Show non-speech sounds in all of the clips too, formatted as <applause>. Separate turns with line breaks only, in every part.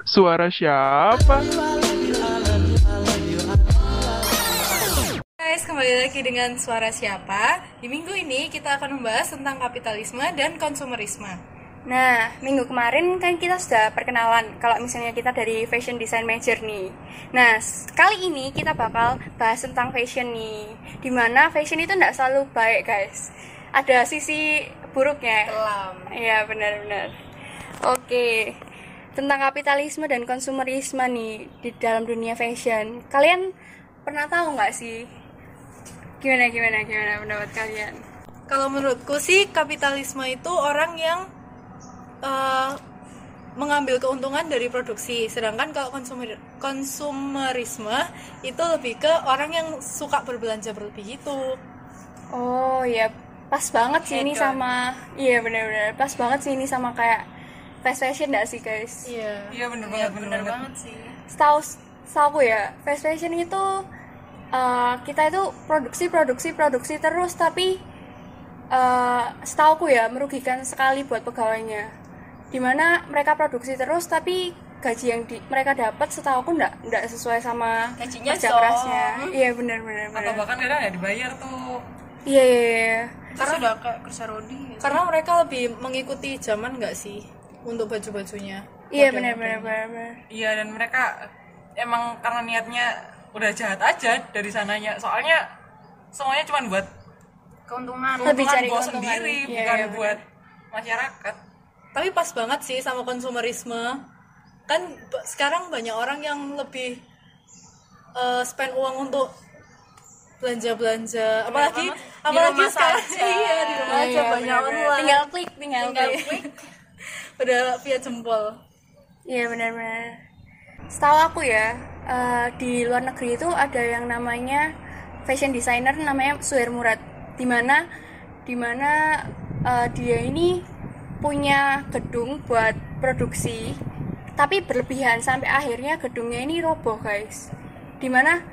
Suara siapa?
Guys, kembali lagi dengan Suara Siapa. Di minggu ini kita akan membahas tentang kapitalisme dan konsumerisme.
Nah, minggu kemarin kan kita sudah perkenalan kalau misalnya kita dari fashion design major nih. Nah, kali ini kita bakal bahas tentang fashion nih. Di mana fashion itu nggak selalu baik, guys. Ada sisi buruknya.
Kelam.
Iya, benar-benar. Oke. Tentang kapitalisme dan konsumerisme nih di dalam dunia fashion. Kalian pernah tahu nggak sih? Gimana gimana gimana pendapat kalian?
Kalau menurutku sih kapitalisme itu orang yang eh, mengambil keuntungan dari produksi, sedangkan kalau konsumer konsumerisme itu lebih ke orang yang suka berbelanja berlebih itu.
Oh ya pas banget sih ini
Hedon.
sama iya benar-benar pas banget sih ini sama kayak fast fashion gak sih guys?
Iya.
Iya bener banget, bener, banget.
sih.
Setahu setahu aku ya fast fashion itu eh, kita itu produksi produksi produksi terus tapi eh setahu aku ya merugikan sekali buat pegawainya. Di mana mereka produksi terus tapi gaji yang di, mereka dapat setahu aku nggak nggak sesuai sama
Gajinya
kerja
so.
kerasnya. Iya benar-benar.
Atau bahkan kadang nggak dibayar tuh.
Iya iya iya.
Karena
sudah kayak kerja rodi.
karena mereka lebih mengikuti zaman nggak sih untuk baju-bajunya.
Iya benar-benar.
Iya dan mereka emang karena niatnya udah jahat aja dari sananya. Soalnya semuanya cuma buat
Keuntungan.
Lebih
keuntungan
cari
gua
keuntungan.
sendiri,
Iya,
bukan
iya,
buat masyarakat.
Tapi pas banget sih sama konsumerisme. Kan sekarang banyak orang yang lebih eh, spend uang untuk belanja-belanja. Apalagi apalagi
rumah
sekarang <laughs> iya di rumah
Iya,
aja
iya,
banyak online.
Tinggal klik, tinggal,
Tinggal
klik.
Udah via jempol.
Iya benar-benar. Setahu aku ya eh, di luar negeri itu ada yang namanya fashion designer namanya Suher Murad. Di mana di mana eh, dia ini punya gedung buat produksi tapi berlebihan sampai akhirnya gedungnya ini roboh guys. Di mana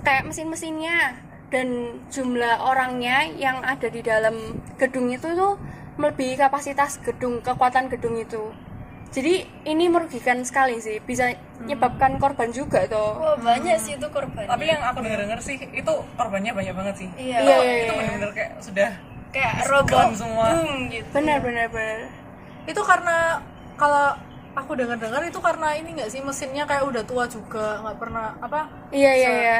kayak mesin-mesinnya dan jumlah orangnya yang ada di dalam gedung itu tuh melebihi kapasitas gedung kekuatan gedung itu jadi ini merugikan sekali sih bisa menyebabkan korban juga tuh
Wah banyak sih itu korbannya.
Tapi yang aku denger-denger sih itu korbannya banyak banget sih.
Iya.
iya iya
Itu
iya
bener-bener kayak sudah
kayak robot
semua.
boom gitu.
benar benar benar
Itu karena kalau aku dengar-dengar itu karena ini nggak sih mesinnya kayak udah tua juga nggak pernah apa
iya iya iya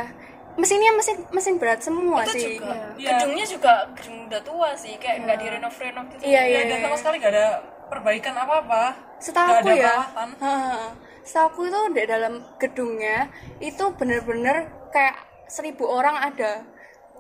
mesinnya mesin mesin berat semua
Itu
sih.
juga.
Iya.
gedungnya juga gedung udah tua sih kayak nggak direnov renov gitu.
iya iya
Ya, dan
iya.
sama sekali nggak ada perbaikan apa-apa.
setahu
Nggak
aku
ada
ya. setahu aku itu di dalam gedungnya itu bener-bener kayak seribu orang ada.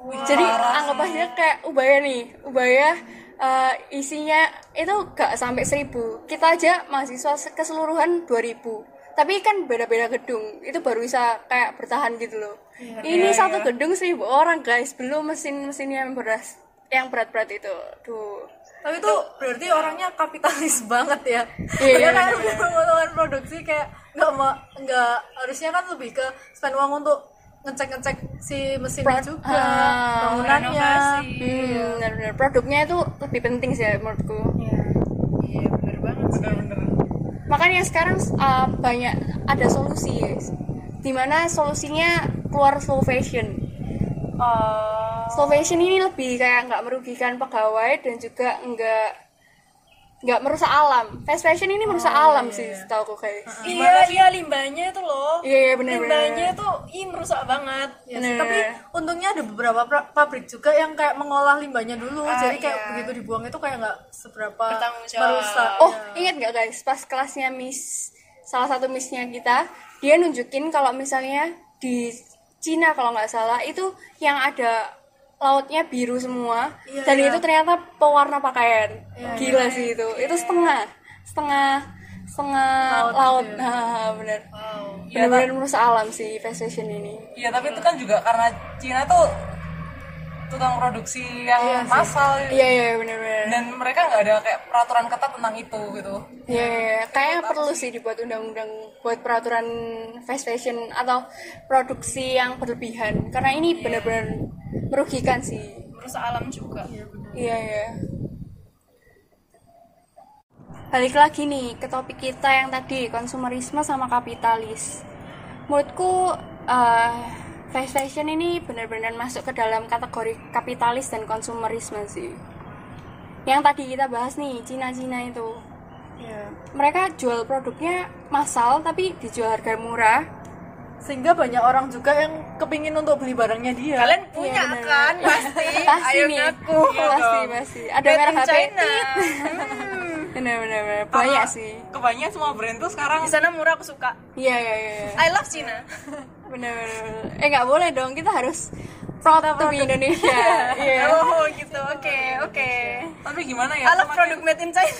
Jadi anggap aja kayak ubaya nih. Ubaya eh, isinya itu gak sampai seribu. Kita aja mahasiswa se- keseluruhan 2000 tapi kan beda-beda gedung. Itu baru bisa kayak bertahan gitu loh. Ini satu gedung seribu orang guys. Belum mesin-mesin yang beras yang berat-berat itu. Tuh
tapi itu berarti orangnya kapitalis <laughs> banget ya.
Iya, iya,
kayak
benar,
udah mengumpulkan produksi kayak nggak ma nggak harusnya kan lebih ke spend uang untuk ngecek ngecek si mesinnya
Pro-
juga
Ah,
bangunannya.
Hmm, benar-benar. Produknya itu lebih penting sih ya, menurutku.
Iya. Bener banget sih.
Makanya sekarang uh, banyak ada solusi, guys. Di mana solusinya keluar slow fashion.
Oh.
Slow fashion ini lebih kayak nggak merugikan pegawai dan juga nggak nggak merusak alam. Fast fashion ini merusak alam sih, setahu aku guys.
Iya iya limbahnya itu loh.
Iya, iya, bener,
Limbahnya tuh ih merusak banget.
Ya sih,
Bener.
tapi untungnya ada beberapa pabrik juga yang kayak mengolah limbahnya dulu jadi kayak
iya.
begitu dibuang itu kayak nggak seberapa merusak
Oh, ingat nggak guys, pas kelasnya Miss salah satu Missnya kita, dia nunjukin kalau misalnya di Cina kalau nggak salah itu yang ada lautnya biru semua
Iya,
dan
iya.
itu ternyata pewarna pakaian.
Iya,
Gila sih itu. Itu setengah setengah setengah
Laut
laut.
gitu
Nah, bener.
Wow.
Iya,
Bener-bener merusak alam sih fast fashion ini.
Iya tapi itu kan juga karena Cina tuh tukang produksi yang massal
Iya iya bener-bener.
dan mereka nggak ada kayak peraturan ketat tentang itu gitu.
Iya, iya, iya. kayaknya perlu sih dibuat undang-undang buat peraturan fast fashion atau produksi yang berlebihan karena ini benar-benar merugikan sih.
Merusak alam juga.
Iya, iya. balik lagi nih ke topik kita yang tadi konsumerisme sama kapitalis menurutku eh, fast fashion ini benar-benar masuk ke dalam kategori kapitalis dan konsumerisme sih yang tadi kita bahas nih Cina-Cina itu mereka jual produknya massal tapi dijual harga murah
sehingga banyak orang juga yang kepingin untuk beli barangnya dia
Kalian punya
Iya, bener.
kan pasti. <laughs>
pasti
Ayo
nih
ngaku.
pasti pasti ada
Made
merek HP bener bener banyak sih
kebanyakan semua brand tuh sekarang
Di sana murah aku suka.
iya iya iya
I love China. <laughs>
bener bener bener. eh nggak boleh dong kita harus proud to be Indonesia <laughs> iya
Oh gitu. Oke, oke.
tapi gimana ya
I love
semakin-
produk made in China.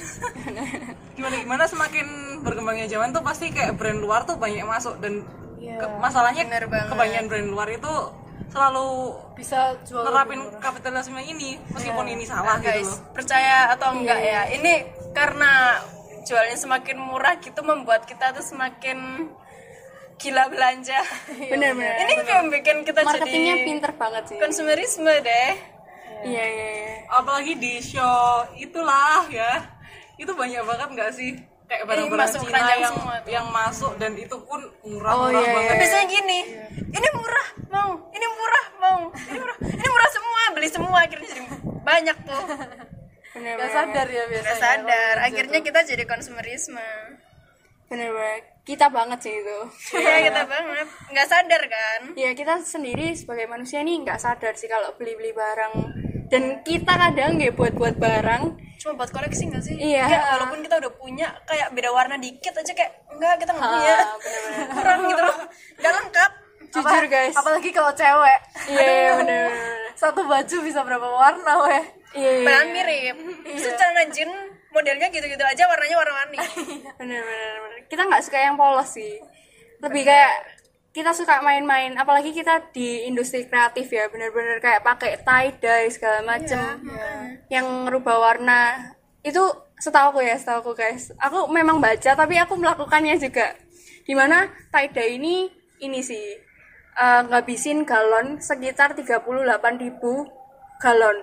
gimana gimana semakin berkembangnya zaman tuh pasti kayak brand luar tuh banyak masuk dan
Iya,
ke- masalahnya
bener
kebanyakan brand luar itu selalu
bisa jual
nerapin kapitalisme ini meskipun
Iya.
ini salah gitu
Guys,
loh
percaya atau enggak ya? Ini karena jualnya semakin murah gitu membuat kita tuh semakin gila belanja. <laughs>
bener bener
Ini yang bikin kita
marketingnya
jadi
pinter banget sih
konsumerisme deh.
iya iya iya
apalagi di show itulah ya itu banyak banget nggak sih kayak barang-barang
masuk
Cina yang
semua tuh.
yang masuk dan itu pun murah
Oh,
murah
iya,
banget.
Biasanya gini, ini murah mau, ini murah mau, ini murah, ini murah semua, beli semua akhirnya jadi banyak tuh.
bener
Gak sadar ya biasanya
Gak sadar, akhirnya kita jadi konsumerisme.
bener bener kita banget sih itu.
Iya kita banget, nggak sadar kan?
ya kita sendiri sebagai manusia nih nggak sadar sih kalau beli beli barang. Dan kita kadang nggak buat buat barang
Cuma buat koleksi nggak sih?
Iya.
Kayak walaupun kita udah punya, kayak beda warna dikit aja kayak enggak kita nggak punya,
Ah, <laughs>
kurang gitu loh, nggak lengkap.
jujur guys.
apalagi kalau cewek.
Iya iya, bener bener.
Satu baju bisa berapa warna weh?
Iya iya,
Padahal mirip. Terus celana jean modelnya gitu-gitu aja, warnanya warna-warni. <laughs>
bener bener bener. Kita nggak suka yang polos sih. Lebih kayak kita suka main-main apalagi kita di industri kreatif ya bener-bener kayak pakai tie dye segala macem yang ngerubah warna. Itu setahu aku ya setahu aku guys. Aku memang baca tapi aku melakukannya juga. Di mana tie dye ini ini sih eh, ngabisin galon sekitar 38.000 galon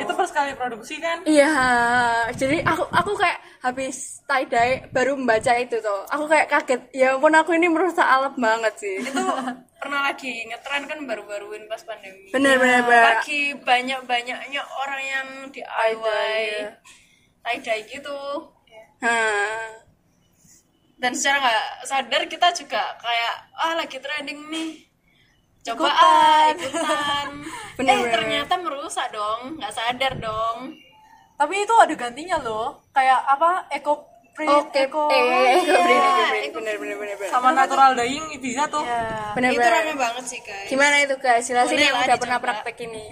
itu per sekali produksi kan
Iya, jadi aku aku kayak habis tie dye baru membaca itu tuh. Aku kayak kaget. Ya ampun aku ini merusak alam banget sih.
Itu pernah lagi ngetren kan baru-baruin pas pandemi.
Bener bener bener.
Lagi banyak-banyaknya orang yang DIY tie dye gitu.
Nah,
Dan secara nggak sadar kita juga kayak ah lagi trending nih. Coba ah ikutan.
Bener, <laughs>
eh
bener.
ternyata merusak dong, nggak sadar dong.
tapi itu ada gantinya loh. Kayak apa? Eco print
Oke,
eco
eh, eco print, eco print, bener bener bener bener.
sama natural dyeing bisa tuh.
Ya
Bener
itu rame banget sih guys.
Gimana itu guys? Jelasin yang udah pernah praktek ini.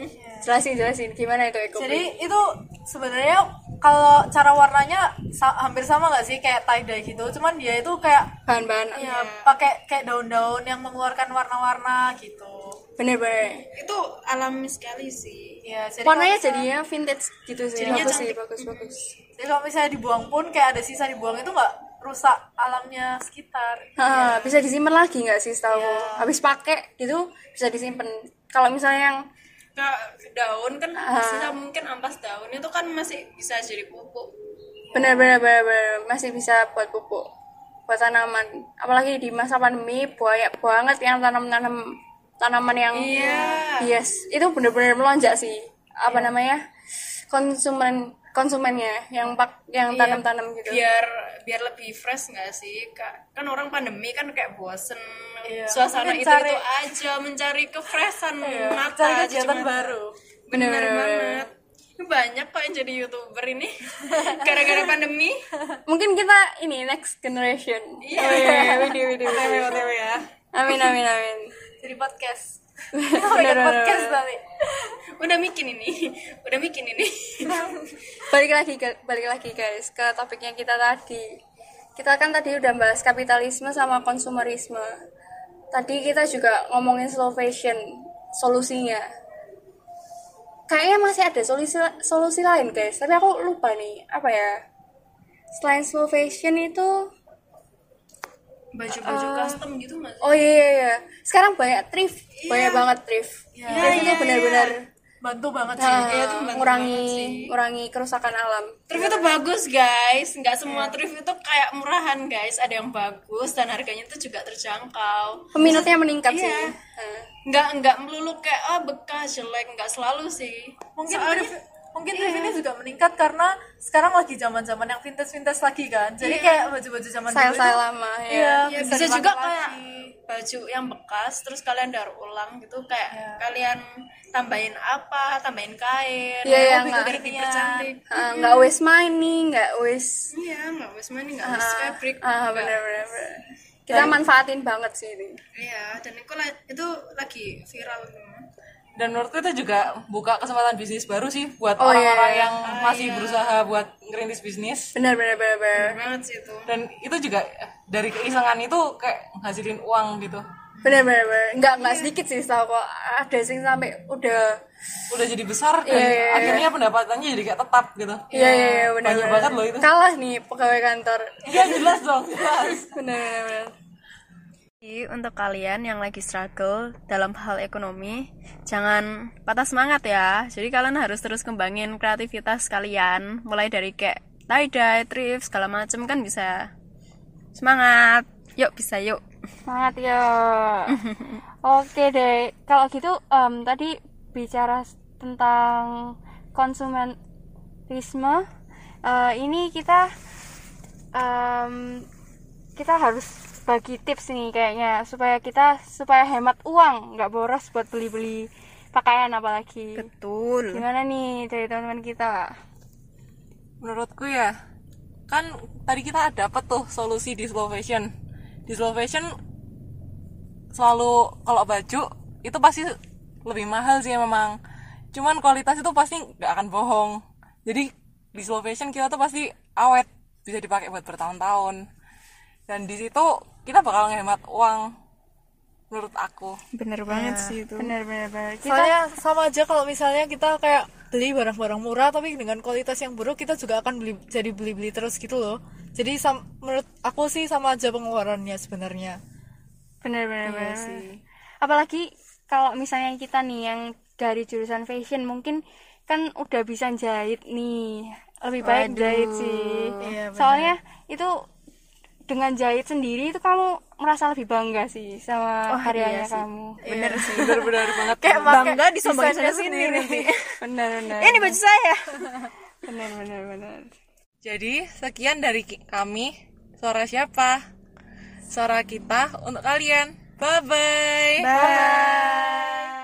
Jelasin jelasin. Gimana itu eco
jadi itu sebenarnya kalau cara warnanya sa- hampir sama nggak sih kayak tie dye gitu cuman dia itu kayak
bahan-bahan.
ya pakai kayak daun-daun yang mengeluarkan warna-warna gitu
Bener bener.
Itu alami sekali sih.
ya jadi
Warnanya
misalnya-
jadinya vintage gitu sih.
Jadinya
bagus sih,
cantik.
bagus bagus.
jadi kalau misalnya dibuang pun kayak ada sisa dibuang itu nggak rusak alamnya sekitar
Ha, bisa disimpan lagi nggak sih setahu? Habis pakai gitu bisa disimpan. Kalau misalnya yang
Kayak daun kan sisa mungkin ampas daun itu kan masih bisa jadi pupuk.
bener bener bener, bener, masih bisa buat pupuk buat tanaman. Apalagi di masa pandemi banyak banget yang tanam tanam tanaman yang
Iya.
yes itu bener-bener melonjak sih. Apa namanya? Konsumen konsumennya yang pak yang tanam-tanam gitu
Biar biar lebih fresh nggak sih? Kak, kan orang pandemi kan kayak bosen
Iya.
suasana itu
cari-
itu aja mencari kefreshan mata.
cari kegiatan baru
Bener,
Bener,
banget. Banyak kok yang jadi youtuber ini <laughs> gara-gara pandemi.
mungkin kita ini next generation
Iya.
oh, iya, video video
OTW OTW ya
amin amin amin
jadi podcast
bener, bener,
podcast tadi
Udah bikin ini, udah bikin ini.
balik lagi balik lagi guys ke topiknya kita tadi. Kita kan tadi udah bahas kapitalisme sama konsumerisme. Tadi kita juga ngomongin slow fashion solusinya. Kayaknya masih ada solusi solusi lain guys tapi aku lupa nih apa ya? Selain slow fashion itu
Baju-baju custom gitu nggak sih?
oh iya iya, iya. sekarang banyak thrift banyak banget thrift thrift itu benar-benar
bantu banget sih
Nah,
Iya, itu membantu
ngurangi
banget sih.
ngurangi kerusakan alam
Thrift itu bagus guys, nggak semua thrift itu kayak murahan guys, ada yang bagus dan harganya itu juga terjangkau.
peminatnya meningkat
Iya.
sih Nah.
Nggak nggak melulu kayak oh bekas jelek, nggak selalu sih.
mungkin
Soalnya-
thrift- mungkin thrift ini juga meningkat karena sekarang lagi zaman zaman yang vintage vintage lagi kan. Jadi kayak baju baju zaman dulu
style style lama ya.
iya
Ya,
bisa,
bisa
dipakai
juga
lagi.
kayak baju yang bekas terus kalian daur ulang gitu kayak kalian tambahin apa tambahin kain
Iya, iya,
biar
nggak-
dipercantik
Ah, nggak waste money nggak waste
iya nggak waste money nggak waste fabric nggak-
bener bener bener. kita manfaatin banget sih ini.
Iya dan itu, itu lagi viral
dan menurutku itu juga buka kesempatan bisnis baru sih buat
Oh,
orang-orang
iya.
yang masih berusaha buat ngerintis bisnis.
Bener bener bener bener
Bener banget sih itu.
Dan itu juga dari keisengan itu kayak ngasilin uang gitu.
Bener bener bener nggak nggak sedikit sih tau kok ada sing sampai udah
udah jadi besar dan
Iya, iya, iya.
akhirnya pendapatannya jadi kayak tetap gitu.
Iya iya iya bener
banyak
bener.
banget loh itu.
Kalah nih pegawai kantor.
Iya jelas dong jelas. <laughs>
Bener bener
Jadi untuk kalian yang lagi struggle dalam hal ekonomi, jangan patah semangat ya. Jadi kalian harus terus kembangin kreativitas kalian, mulai dari kayak tie-dye, thrift, segala macem kan bisa. Semangat. Yuk bisa yuk.
semangat ya <laughs> oke deh kalau gitu em, tadi bicara tentang konsumerisme eh, ini kita em, kita harus bagi tips nih kayaknya supaya kita supaya hemat uang nggak boros buat beli-beli pakaian apalagi.
Betul.
gimana nih dari teman-teman kita?
Menurutku ya kan tadi kita dapat tuh solusi di slow fashion. Di slow fashion selalu kalau baju itu pasti lebih mahal sih memang. Cuman kualitas itu pasti nggak akan bohong. Jadi di slow fashion kita tuh pasti awet bisa dipakai buat bertahun-tahun. Dan di situ kita bakal ngehemat uang menurut aku.
Bener banget sih itu.
bener bener bener kita
soalnya sama aja kalau misalnya kita kayak beli barang-barang murah tapi dengan kualitas yang buruk kita juga akan beli jadi beli-beli terus gitu loh. Jadi sam- menurut aku sih sama aja pengeluarannya sebenarnya.
Bener bener bener apalagi kalau misalnya kita nih yang dari jurusan fashion mungkin kan udah bisa jahit nih. Lebih baik jahit sih.
Iya, bener.
soalnya itu dengan jahit sendiri itu kamu merasa lebih bangga sih sama karyanya kamu
Bener sih. <laughs>
benar-benar banget
kayak
Bangga disombongin sini nanti.
bener bener
Ini baju saya. <laughs>
bener bener bener
Jadi sekian dari kami suara siapa? Suara kita untuk kalian. Bye bye.
Bye.